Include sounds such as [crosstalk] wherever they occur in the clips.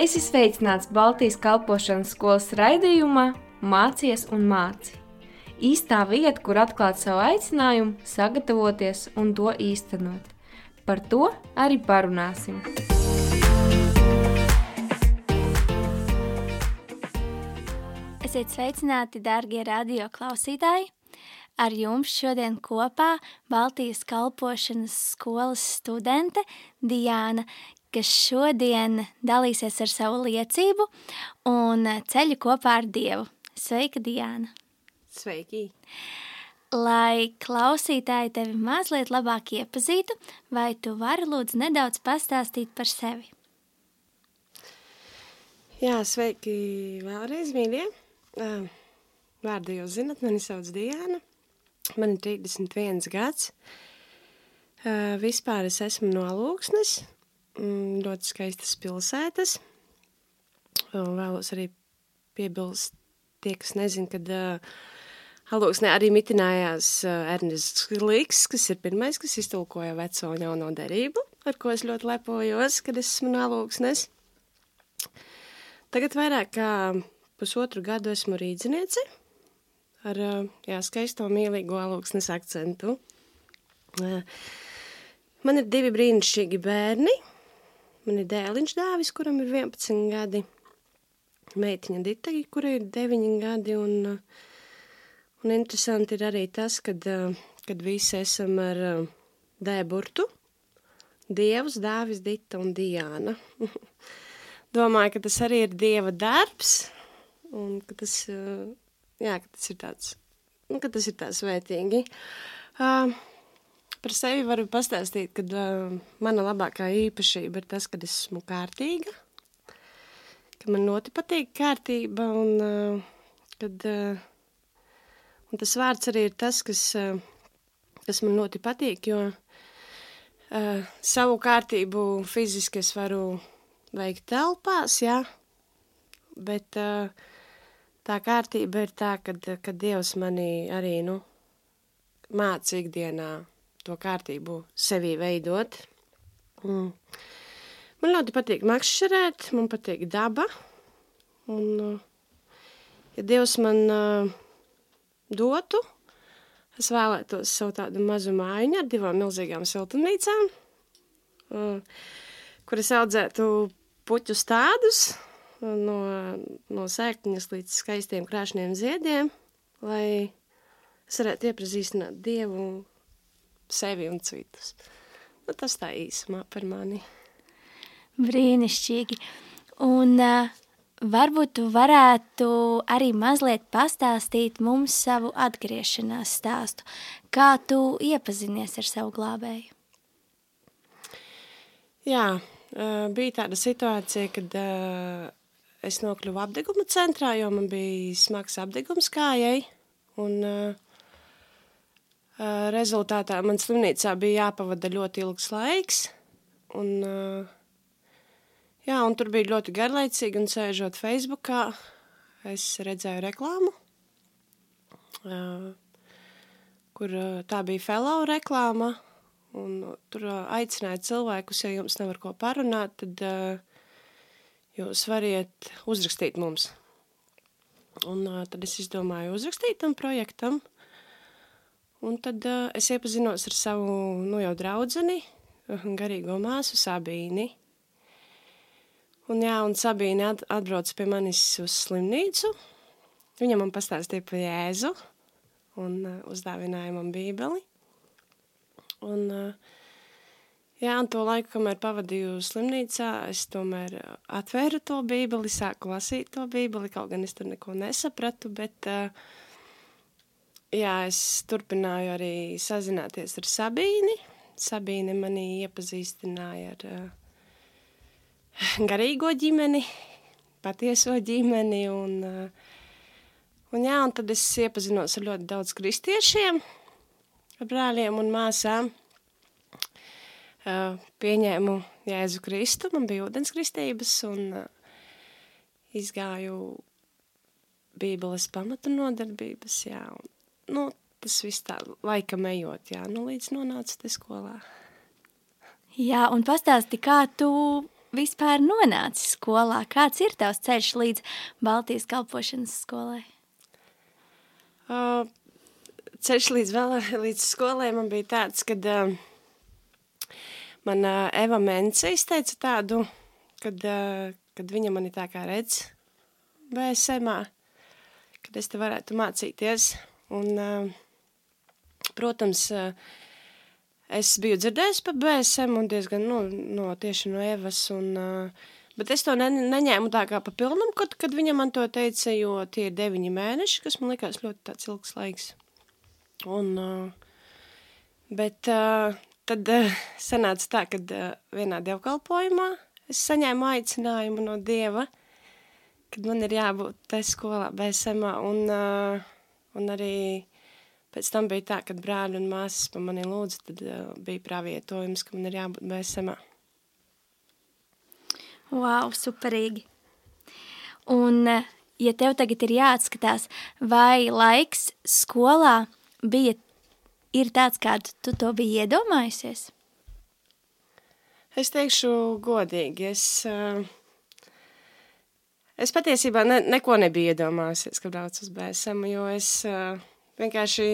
Es esmu sveicināts Baltijas kalpošanas skolas raidījumā Mācies un māci. Īstā vieta, kur atklāt savu aicinājumu, sagatavoties un to īstenot. Par to arī parunāsim. Esiet sveicināti, darbie radio klausītāji! Ar jums šodien kopā Baltijas kalpošanas skolas studente Diana, kas šodien dalīsies ar savu liecību un ceļu kopā ar Dievu. Sveika, Diana! Sveiki! Lai klausītāji tevi mazliet labāk iepazītu, vai tu vari lūdzu nedaudz pastāstīt par sevi? Jā, sveiki vēlreiz, mīļie! Vārdu jau zinat, mani sauc Diana. Man ir 31 gads. Vispār es esmu no Lūksnes, ļoti skaistas pilsētas. Vēlos arī piebilst tie, kas nezin, kad uh, Alūksnē arī mitinājās uh, Ernests Līks, kas ir pirmais, kas iztulkoja veco un jauno derību, ar ko es ļoti lepojos, kad es esmu no Alūksnes. Tagad vairāk kā pusotru gadu esmu rīdzinieci ar jā, skaisto mīlīgo alūksnes akcentu. Man ir divi brīnišķīgi bērni. Man ir dēliņš dāvis, kuram ir 11 gadi. Meitiņa Ditagi, kura ir 9 gadi. Un, un interesanti ir arī tas, kad, kad visi esam ar dēburtu. Dievs, dāvis, Dita un Diāna. [laughs] Domāju, ka tas arī ir Dieva darbs, un ka tas, jā, ka tas ir tāds, nu, ka tas ir tā svētīgi. Uh, par sevi varu pastāstīt, ka uh, mana labākā īpašība ir tas, ka es esmu kārtīga, ka man ļoti patīk kārtība, un, uh, kad, uh, un tas vārds arī ir tas, kas, uh, kas man ļoti patīk, jo uh, savu kārtību fiziski es varu veikt telpās, jā, bet uh, tā kārtība ir tā, kad, kad Dievs manī arī, nu, māca ikdienā to kārtību sevī veidot. Mm. Man ļoti patīk makšķerēt, man patīk daba, un, ja Dievs man uh, dotu, es vēlētos savu tādu mazu mājiņu ar divām milzīgām siltumnīcām, uh, kuras audzētu puķus tādus, no, no sēkņas līdz skaistiem krāšņiem ziediem, lai es varētu iepazīstināt Dievu, sevi un citus. Nu, tas tā īsumā par mani. Brīnišķīgi. Un uh, varbūt tu varētu arī mazliet pastāstīt mums savu atgriešanās stāstu. Kā tu iepazinies ar savu glābēju? Jā, uh, bija tāda situācija, kad uh, es nokļuvu apdeguma centrā, jo man bija smags apdegums kājai. Un, uh, rezultātā man slimnīcā bija jāpavada ļoti ilgs laiks. Un, uh, jā, un tur bija ļoti garlaicīgi, un sēžot Facebookā, es redzēju reklāmu, uh, kur uh, tā bija fellow reklāma, un tur uh, aicināja cilvēkus, ja jums nav ar ko parunāt, tad uh, jūs variet uzrakstīt mums. Un uh, tad es izdomāju uzrakstīt tam projektam, un tad uh, es iepazinos ar savu, nu jau draudzeni, garīgo māsu Sabīni. Un jā, un Sabīne at, atbrauc pie manis uz slimnīcu, viņa man pastāstīja par Jēzu un uh, uzdāvināja man bībeli. Un, jā, un to laiku, kamēr pavadīju slimnīcā, es tomēr atvēru to bībeli, sāku lasīt to bībeli, kaut gan es tur neko nesapratu, bet jā, es turpināju arī sazināties ar Sabīni. Sabīne mani iepazīstināja ar garīgo ģimeni, patieso ģimeni, un, un jā, un tad es iepazinos ar ļoti daudz kristiešiem, brāļiem un māsām. Uh, pieņēmu Jēzu Kristu, man bija ūdenskristības un uh, izgāju bībeles pamatu nodarbības, jā. Un, nu, tas viss tā laikam ejot, jā, nu līdz nonācu te skolā. Jā, un pastāsti, kā tu vispār nonāci skolā? Kāds ir tavs ceļš līdz Baltijas kalpošanas skolai? Uh, ceļš līdz, vēl, līdz skolai man bija tāds, kad uh, man uh, Eva Mence izteica tādu, kad, uh, kad viņa mani tā kā redz BSMā, kad es te varētu mācīties. Un, uh, protams, uh, es biju dzirdējis par BSM un diezgan, nu, no, tieši no Evas un... Uh, Bet es to ne, neņēmu tā kā pa pilnam, kad, kad viņa man to teica, jo tie ir deviņi mēneši, kas man likās ļoti tāds ilgs laiks. Un, bet tad sanāca tā, ka vienā dievkalpojumā es saņēmu aicinājumu no Dieva, kad man ir jābūt te skolā BSMā, un, un arī pēc tam bija tā, kad brāļi un māsas pa mani lūdza, tad bija pravietojums, ka man ir jābūt BSMā. Wow, superīgi! Un, ja tev tagad ir jāatskatās, vai laiks skolā bija ir tāds, kādu tu to biji iedomājusies? Es teikšu godīgi, es, uh, es patiesībā ne, neko nebiju iedomājusies, kad braucu uz BSM, jo es uh, vienkārši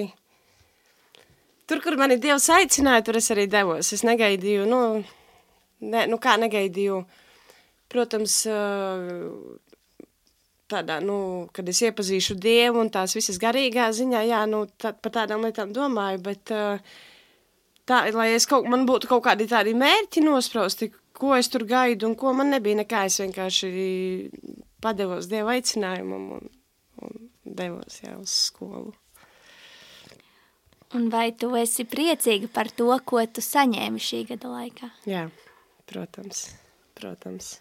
tur, kur mani Dievs aicināja, tur es arī devos. Es negaidīju, nu, ne, nu kā negaidīju, uh, Protams, tādā, nu, kad es iepazīšu Dievu un tās visas garīgā ziņā, jā, nu, tā, par tādām lietām domāju, bet tā, lai es kaut, man būtu kaut kādi tādi mērķi nosprausti, ko es tur gaidu un ko man nebija nekā, es vienkārši padevos Dieva aicinājumam un, un devos, jā, uz skolu. Un vai tu esi priecīga par to, ko tu saņēmi šī gada laikā? Jā, protams, protams.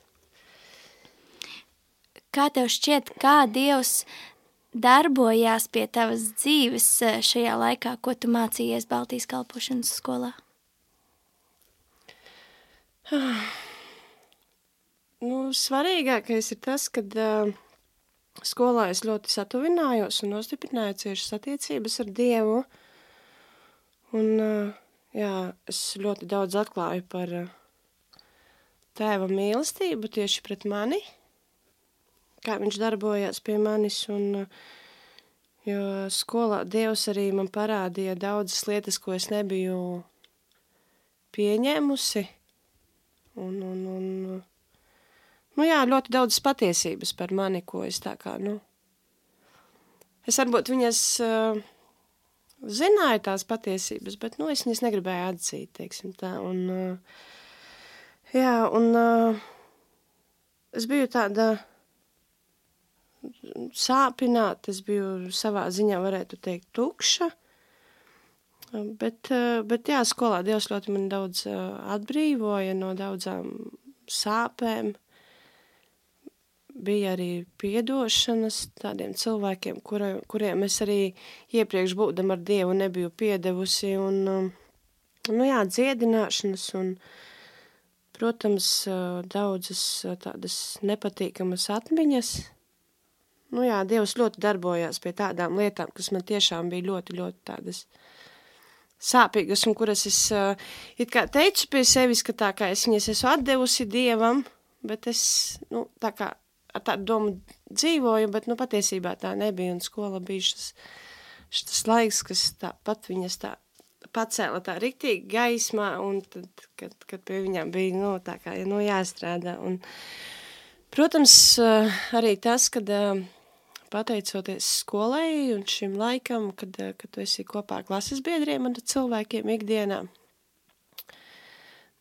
Kā tev šķiet, kā Dievs darbojās pie tavas dzīves eh, šajā laikā, ko tu mācījies Baltijas kalpošanas skolā? [sighs] [sighs] Nu, svarīgākais ir tas, ka uh, skolā es ļoti satuvinājos un nostiprināju ciešas attiecības ar Dievu. Un, uh, jā, es ļoti daudz atklāju par uh, tēva mīlestību tieši pret mani, kā viņš darbojās pie manis. Un, jo skolā Dievs arī man parādīja daudzas lietas, ko es nebiju pieņēmusi. Un, un, un, nu jā, ļoti daudz patiesības par mani, ko es tā kā, nu, es varbūt viņas uh, zināju tās patiesības, bet, nu, es viņas negribēju atzīt, teiksim tā, un, uh, jā, un uh, es biju tāda, sāpināta, es biju savā ziņā, varētu teikt, tukša. Bet, bet jā, skolā Dievs ļoti man daudz atbrīvoja no daudzām sāpēm. Bija arī piedošanas tādiem cilvēkiem, kura, kuriem es arī iepriekš būdam ar Dievu nebiju piedevusi. Un, nu jā, dziedināšanas un, protams, daudzas tādas nepatīkamas atmiņas – nu jā, Dievs ļoti darbojās pie tādām lietām, kas man tiešām bija ļoti, ļoti tādas sāpīgas, un kuras es uh, it kā teicu pie sevis, ka tā kā es viņas esmu atdevusi Dievam, bet es, nu, tā kā ar tādu domu dzīvoju, bet, nu, patiesībā tā nebija, un skola bija šis, šis laiks, kas tāpat viņas tā pacēla tā riktīgi gaismā, un tad, kad, kad pie viņām bija, nu, tā kā, nu, jāstrādā, un, protams, arī tas, kad pateicoties skolai un šim laikam, kad, kad tu esi kopā ar klases biedriem un cilvēkiem ikdienā.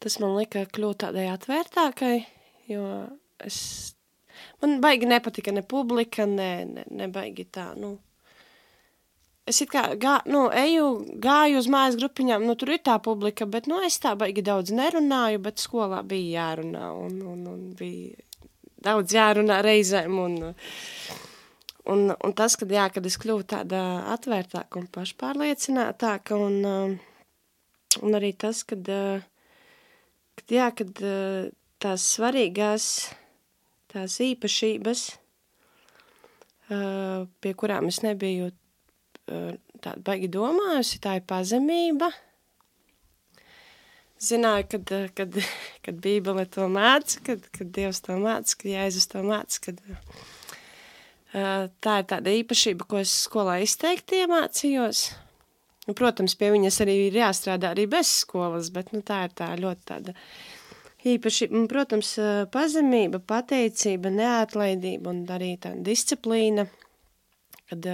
Tas man lika kļūt tādai atvērtākai, jo es, man baigi nepatika ne publika, ne, ne, ne baigi tā, nu, es it kā, gā, nu, eju, gāju uz mājas grupiņām, nu, tur ir tā publika, bet, nu, es tā baigi daudz nerunāju, bet skolā bija jārunā, un, un, un bija daudz jārunā reizēm, un, Un, un tas, kad, jā, kad es kļuvu tāda atvērtāka un pašpārliecinātāka, un, un arī tas, kad, kad, jā, kad tās svarīgās, tās īpašības, uh, pie kurām es nebiju tāda baigi domājusi, tā ir pazemība, zināju, kad, kad, [laughs] kad Bībele to māca, kad, kad Dievs to māca, kad Jēzus to māca, kad uh, tā ir tāda īpašība, ko es skolā izteikti iemācījos. Nu, protams, pie viņas arī ir jāstrādā arī bez skolas, bet nu, tā ir tā ļoti tāda īpašība. Protams, pazemība, pateicība, neatlaidība un arī tā disciplīna, kad,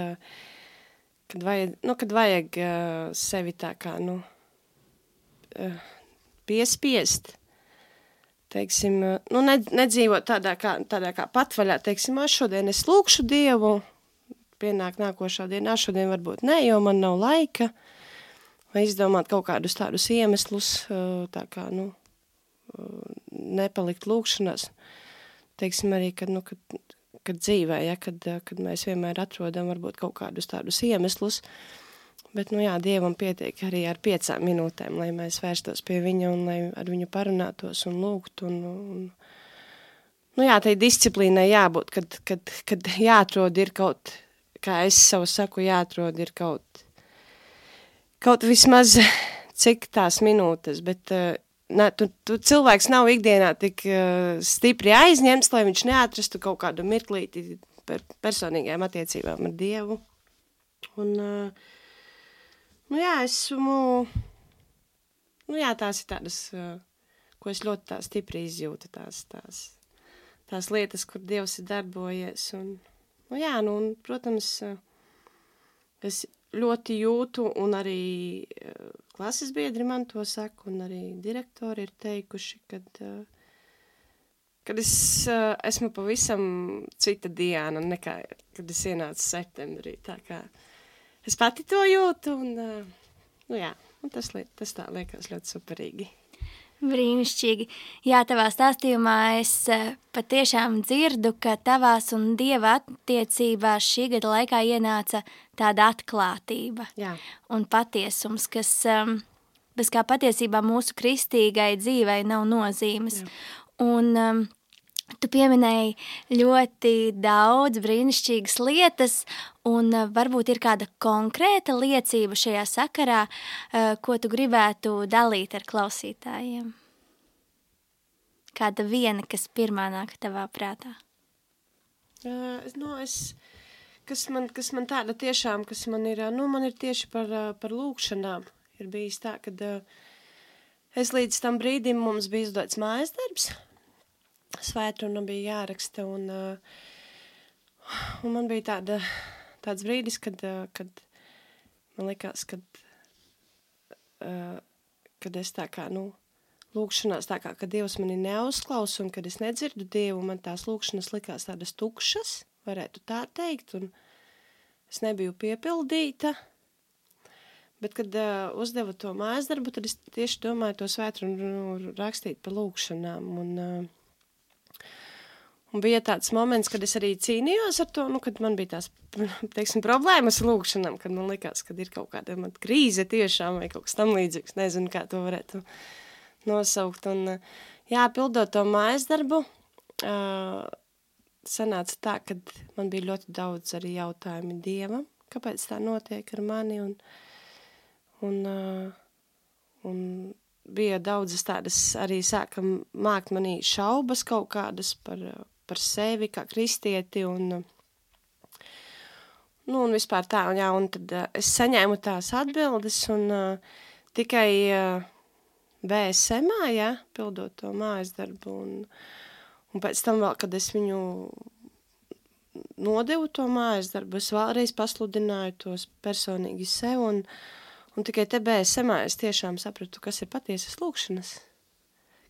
kad vajag, nu, kad vajag sevi tā kā, nu, piespiest, teiksim, nu, nedzīvot tādā kā, tādā kā patvaļā, teiksim, es šodien es lūkšu Dievu, pienāk nākošā dienā, šodien varbūt ne, jo man nav laika, vai izdomāt kaut kādus tādus iemeslus, tā kā, nu, nepalikt lūkšanās. Teiksim arī, kad, nu, kad, kad dzīvē, ja, kad, kad mēs vienmēr atrodam varbūt kaut kādus tādus iemeslus, Bet, nu jā, Dievam pietiek arī ar piecām minūtēm, lai mēs vērstos pie viņa un lai ar viņu parunātos un lūgtu. Un, un, nu jā, tai disciplīnai jābūt, kad, kad, kad jāatrod ir kaut, kā es savu saku, jāatrod ir kaut, kaut vismaz cik tās minūtes, bet uh, ne, tu, tu cilvēks nav ikdienā tik uh, stipri aizņemts, lai viņš neatrastu kaut kādu mirklīti par personīgajām attiecībām ar Dievu. Un, uh, Nu jā, esmu, nu jā, tās ir tādas, ko es ļoti tā stipri izjūtu, tās, tās, tās lietas, kur Dievs ir darbojies, un, nu jā, nu, un, protams, es ļoti jūtu, un arī klases biedri man to saka, un arī direktori ir teikuši, kad, kad es esmu pavisam cita diena nekā, kad es ienācu septembrī, tā kā, es pati to jūtu, un, nu jā, un tas, tas tā liekas ļoti superīgi. Brīnišķīgi. Jā, tavā stāstījumā es patiešām dzirdu, ka tavās un dieva attiecībās šī gada laikā ienāca tāda atklātība Jā. un patiesums, kas, bez kā patiesībā mūsu kristīgai dzīvei nav nozīmes. Jā. Un um, Tu pieminēji ļoti daudz brīnišķīgas lietas, un uh, varbūt ir kāda konkrēta liecība šajā sakarā, uh, ko tu gribētu dalīt ar klausītājiem. Kāda viena, kas pirmā nāk tavā prātā? Uh, no, es, kas, man, kas man tāda tiešām, kas man ir, nu, man ir tieši par, par lūkšanām. Ir bijis tā, ka es līdz tam brīdim mums bija izdots mājas darbs, svētruna bija jāraksta, un, uh, un man bija tāda, tāds brīdis, kad, uh, kad man likās, kad, uh, kad es tā kā, nu, lūkšanās tā kā, ka Dievs mani neuzklausa, un kad es nedzirdu Dievu, man tās lūkšanas likās tādas tukšas, varētu tā teikt, un es nebiju piepildīta, Bet, kad uh, uzdevu to mājas darbu, tad es tieši domāju to svētru rakstīt par lūkšanām. Un, uh, Un bija tāds moments, kad es arī cīnījos ar to, nu, kad man bija tās, teiksim, problēmas lūkšanam, kad man likās, kad ir kaut kāda krīze tiešām vai kaut kas tam līdzīgs, nezinu, kā to varētu nosaukt. Un, jā, pildot to mājas darbu, uh, sanāca tā, ka man bija ļoti daudz arī jautājumi Dievam, kāpēc tā notiek ar mani, un, un, uh, un bija daudzas tādas arī sāka mākt manī šaubas kaut kādas par, par sevi kā kristieti un, nu, un vispār tā, un jā, un tad uh, es saņēmu tās atbildes un uh, tikai uh, BSMā, jā, pildot to mājas darbu, un, un pēc tam vēl, kad es viņu nodevu to mājas darbu, es vēlreiz pasludināju tos personīgi sev, un, un tikai te BSMā es tiešām sapratu, kas ir patiesas lūkšanas,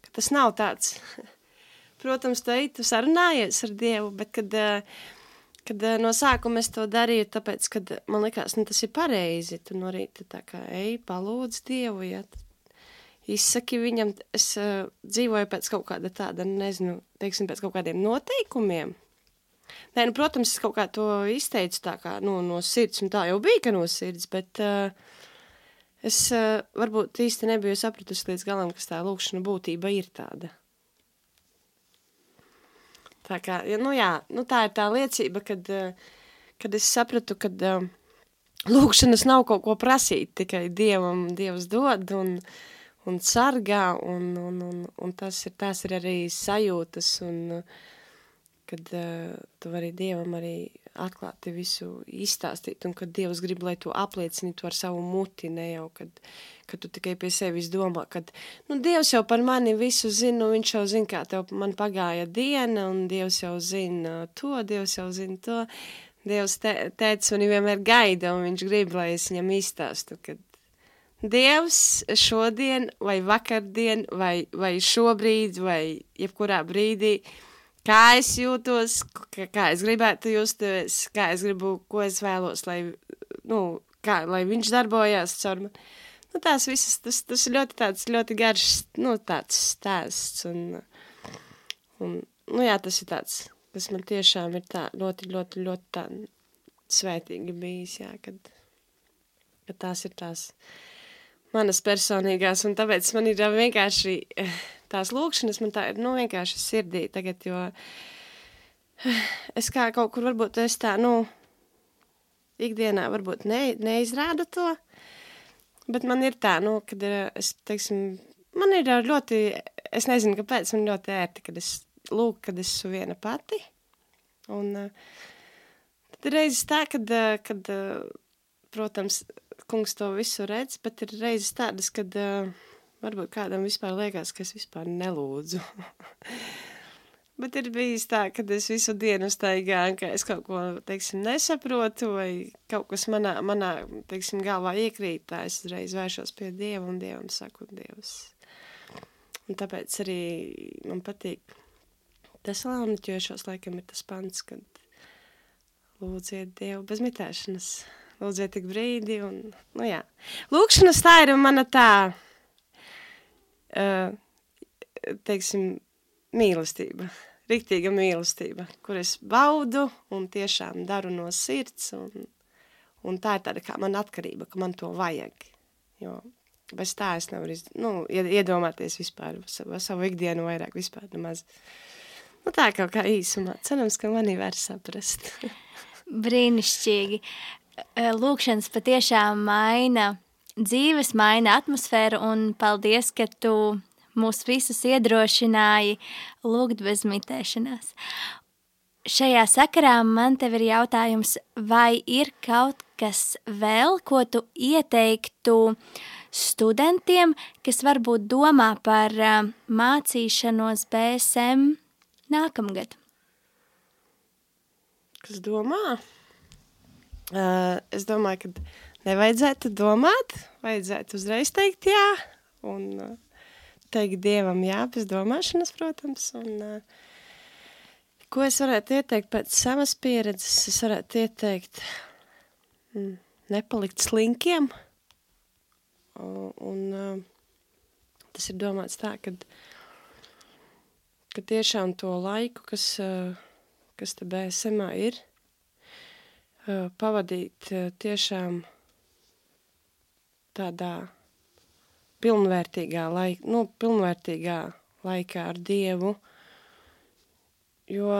ka tas nav tāds [laughs] protams, tu ej, tu sarunājies ar Dievu, bet kad, eh, kad eh, no sākuma es to darīju, tāpēc, kad man likās, nu, tas ir pareizi, tu no rīta tā kā ej, palūdz Dievu, ja, izsaki viņam, es uh, dzīvoju pēc kaut kāda tāda, nezinu, teiksim, pēc kaut kādiem noteikumiem. Nē, nu, protams, es kaut kā to izteicu tā kā, nu, no sirds, un tā jau bija, ka no sirds, bet uh, es uh, varbūt īsti nebiju sapratusi līdz galam, kas tā lūkšana būtība ir tāda. Tā, kā, nu jā, nu tā ir tā liecība, kad, eh, kad es sapratu, ka lūkšanas nav kaut ko prasīt, tikai Dievam Dievs dod, un, un sargā, un, un, un, un tas ir, tās ir arī sajūtas, un kad tu vari Dievam arī atklāti visu izstāstīt, un kad Dievs grib, lai tu apliecini to ar savu muti, ne jau, kad, kad tu tikai pie sevis domā, kad, nu, Dievs jau par mani visu zina, un viņš jau zina, kā tev man pagāja diena, un Dievs jau zina to, Dievs jau zina to, Dievs te, teica, un vienmēr gaida, un viņš grib, lai es viņam izstāstu, kad Dievs šodien, vai vakardien, vai, vai šobrīd, vai jebkurā brīdī, kā es jūtos, kā, es gribētu justies, kā es gribu, ko es vēlos, lai, nu, kā, lai viņš darbojās caur mani. Nu, tās visas, tas, tas ir ļoti tāds, ļoti garš, nu, tāds stāsts, un, un, nu, jā, tas ir tāds, kas man tiešām ir tā ļoti, ļoti, ļoti tā svētīgi bijis, jā, kad, kad tās ir tās, manas personīgās, un tāpēc man ir vienkārši eh, tās lūkšanas, man tā ir, nu, vienkārši sirdī tagad, jo eh, es kā kaut kur varbūt es tā, nu, ikdienā varbūt ne, neizrādu to, bet man ir tā, nu, kad ir, es, teiksim, man ir ļoti, es nezinu, kāpēc man ļoti ērti, kad es lūk, kad es esmu viena pati, un uh, tad ir reizes tā, kad, kad protams, kungs to visu redz, bet ir reizes tādas, kad uh, varbūt kādam vispār liekas, ka es vispār nelūdzu. [laughs] bet ir bijis tā, ka es visu dienu staigā, ka es kaut ko, teiksim, nesaprotu, vai kaut kas manā, manā teiksim, galvā iekrīt, tā es uzreiz vēršos pie Dieva un Dievam saku, Dievs. Un tāpēc arī man patīk tas lāniķošos, laikam ir tas pants, kad lūdziet Dievu bez mitēšanas lūdziet tik brīdi, un, nu jā. Lūkšanas tā ir mana tā, teiksim, mīlestība, riktīga mīlestība, kur es baudu un tiešām daru no sirds, un, un tā ir tāda kā man atkarība, ka man to vajag, jo bez tā es nevaru, iz, nu, iedomāties vispār savu, savu ikdienu vairāk vispār nemaz. Nu tā kaut kā īsumā, cerams, ka manī var saprast. [laughs] Brīnišķīgi. Eh, lūkšanas patiešām maina dzīves, maina atmosfēru, un paldies, ka tu mūs visus iedrošināji lūgt bez mitēšanās. Šajā sakarā man te ir jautājums, vai ir kaut kas vēl, ko tu ieteiktu studentiem, kas varbūt domā par mācīšanos BSM nākamgad? Kas domā? Uh, es domāju, ka nevajadzētu domāt, vajadzētu uzreiz teikt jā, un uh, teikt Dievam jā, bez domāšanas, protams, un uh, ko es varētu ieteikt pēc savas pieredzes, es varētu ieteikt mm, nepalikt slinkiem, un, un uh, tas ir domāts tā, ka, ka tiešām to laiku, kas, kas te BSMā ir, pavadīt tiešām tādā pilnvērtīgā, laika, nu, pilnvērtīgā laikā ar Dievu, jo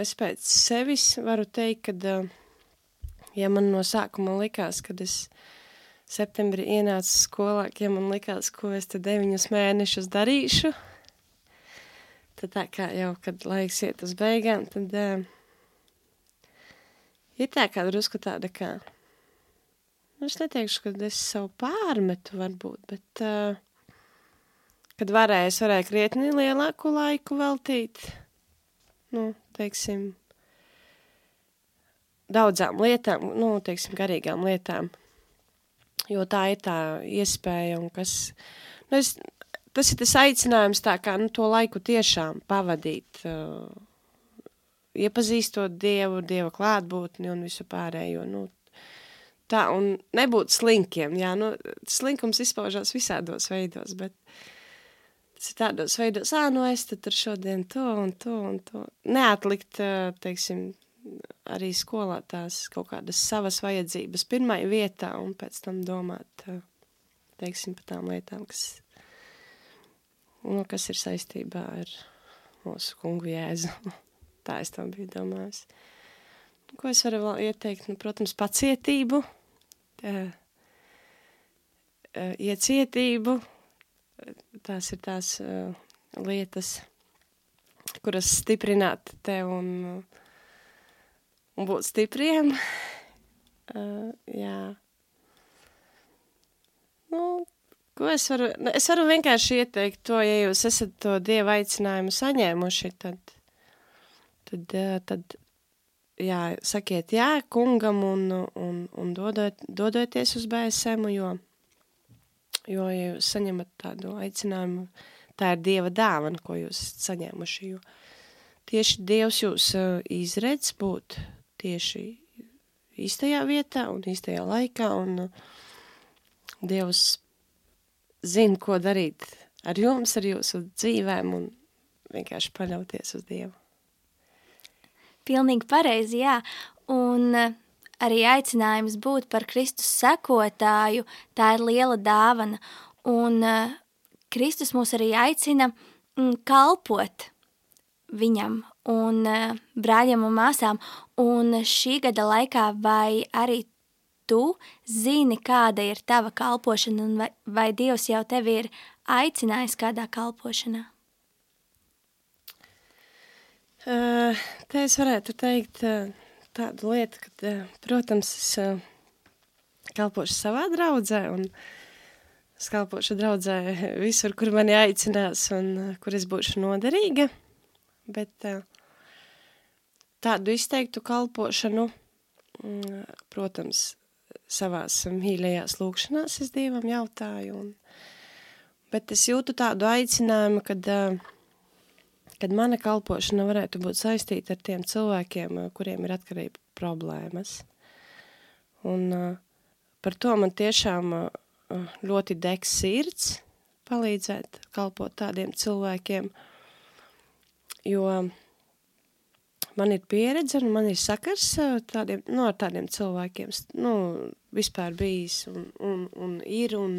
es pēc sevis varu teikt, ka, ja man no sākuma likās, kad es septembrī ienācu skolā, ja man likās, ko es te deviņus mēnešus darīšu, tad tā kā jau, kad laiks iet uz beigām, tad uh, ir tā kā drusku tāda kā, es neteikšu, ka es savu pārmetu varbūt, bet, uh, kad varēju, es varēju krietni lielāku laiku veltīt, nu, teiksim, daudzām lietām, nu, teiksim, garīgām lietām, jo tā ir tā iespēja un kas, nu, es, tas ir tas aicinājums tā kā, nu, to laiku tiešām pavadīt, uh, iepazīstot Dievu, Dieva klātbūtni un visu pārējo. Nu, tā, un nebūt slinkiem, jā, nu, slinkums izpaužās visādos veidos, bet tas ir tādos veidos, ā, nu es tad tur šodien to un to un to. Neatlikt, teiksim, arī skolā tās kaut kādas savas vajadzības pirmai vietā un pēc tam domāt, teiksim, par tām lietām, kas, nu, kas ir saistībā ar mūsu kungu Jēzu. [laughs] Tā es tam biju domājis. Ko es varu vēl ieteikt? Nu, protams, pacietību, tā, iecietību, tās ir tās lietas, kuras stiprināt tev un, un būt stipriem. Jā. Nu, ko es varu, nu, es varu vienkārši ieteikt to, ja jūs esat to Dieva aicinājumu saņēmuši, tad, tad, tad jā, sakiet jā kungam un, un, un dodot, dodoties uz BSM, jo, jo, ja jūs saņemat tādu aicinājumu, tā ir Dieva dāvana, ko jūs esat saņēmuši, jo tieši Dievs jūs uh, izredz būt tieši īstajā vietā un īstajā laikā, un uh, Dievs zina, ko darīt ar jums, ar jūsu dzīvēm, un vienkārši paļauties uz Dievu. Pilnīgi pareizi, jā. Un uh, arī aicinājums būt par Kristus sekotāju, tā ir liela dāvana. Un uh, Kristus mūs arī aicina mm, kalpot viņam un uh, brāļiem un māsām. Un šī gada laikā vai arī tu zini, kāda ir tava kalpošana un vai, vai Dievs jau tevi ir aicinājis kādā kalpošanā? Uh, te es varētu teikt uh, tādu lietu, ka, uh, protams, es uh, kalpošu savā draudzē un es kalpošu draudzē visur, kur mani aicinās un uh, kur es būšu noderīga, bet uh, tādu izteiktu kalpošanu, mm, protams, savās mīļajās lūkšanās es Dievam jautāju, un, bet es jūtu tādu aicinājumu, kad, kad mana kalpošana varētu būt saistīta ar tiem cilvēkiem, kuriem ir atkarība problēmas. Un par to man tiešām ļoti degs sirds palīdzēt kalpot tādiem cilvēkiem, jo man ir pieredze un man ir sakars tādiem, no, ar tādiem cilvēkiem, nu, vispār bijis un, un, un ir un,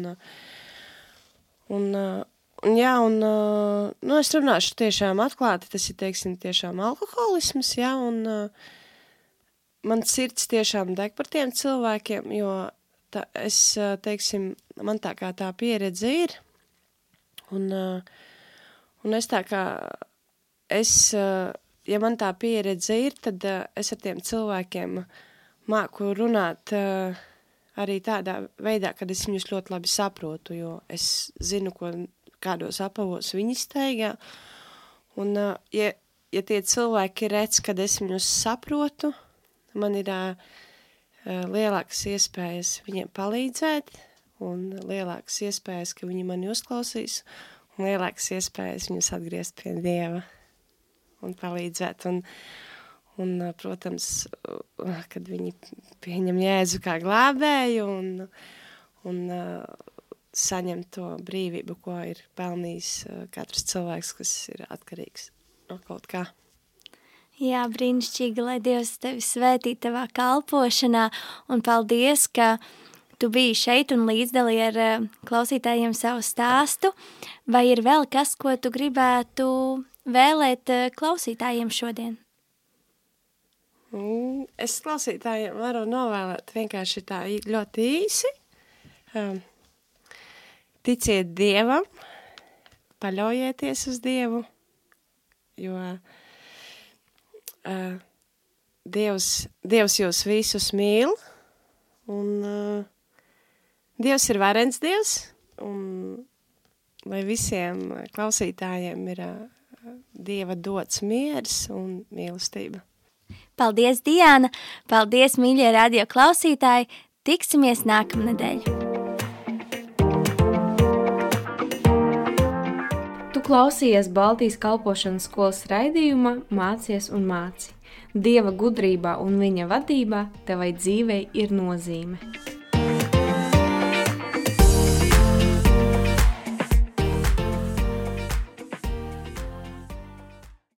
un, un jā, un, nu, es runāšu tiešām atklāti, tas ir, teiksim, tiešām alkoholisms, jā, un man sirds tiešām deg par tiem cilvēkiem, jo tā, es, teiksim, man tā kā tā pieredze ir, un, un es tā kā, es, ja man tā pieredze ir, tad es ar tiem cilvēkiem māku runāt arī tādā veidā, kad es viņus ļoti labi saprotu, jo es zinu, ko, kādos apavos viņi steigā. Un, uh, ja, ja tie cilvēki redz, kad es viņus saprotu, man ir uh, lielākas iespējas viņiem palīdzēt, un lielākas iespējas, ka viņi mani uzklausīs, un lielākas iespējas viņus atgriezt pie Dieva un palīdzēt. Un, un, protams, kad viņi pieņem Jēzu kā glābēju un, un saņem to brīvību, ko ir pelnījis katrs cilvēks, kas ir atkarīgs no kaut kā. Jā, brīnišķīgi, lai Dievs tevi svētī tavā kalpošanā, un paldies, ka tu biji šeit un līdzdalī ar klausītājiem savu stāstu. Vai ir vēl kas, ko tu gribētu vēlēt eh, klausītājiem šodien? Mm, es klausītājiem varu novēlēt vienkārši tā ļoti īsi. Um, ticiet Dievam, paļaujieties uz Dievu, jo uh, Dievs, Dievs jūs visus mīl, un uh, Dievs ir varens Dievs, un lai visiem klausītājiem ir uh, Dieva dots miers un mīlestība. Paldies, Diana! Paldies, mīļie radio klausītāji! Tiksimies nākamnedēļ! Klausījies Baltijas kalpošanas skolas raidījumā Mācies un māci. Dieva gudrībā un viņa vadībā tevai dzīvei ir nozīme.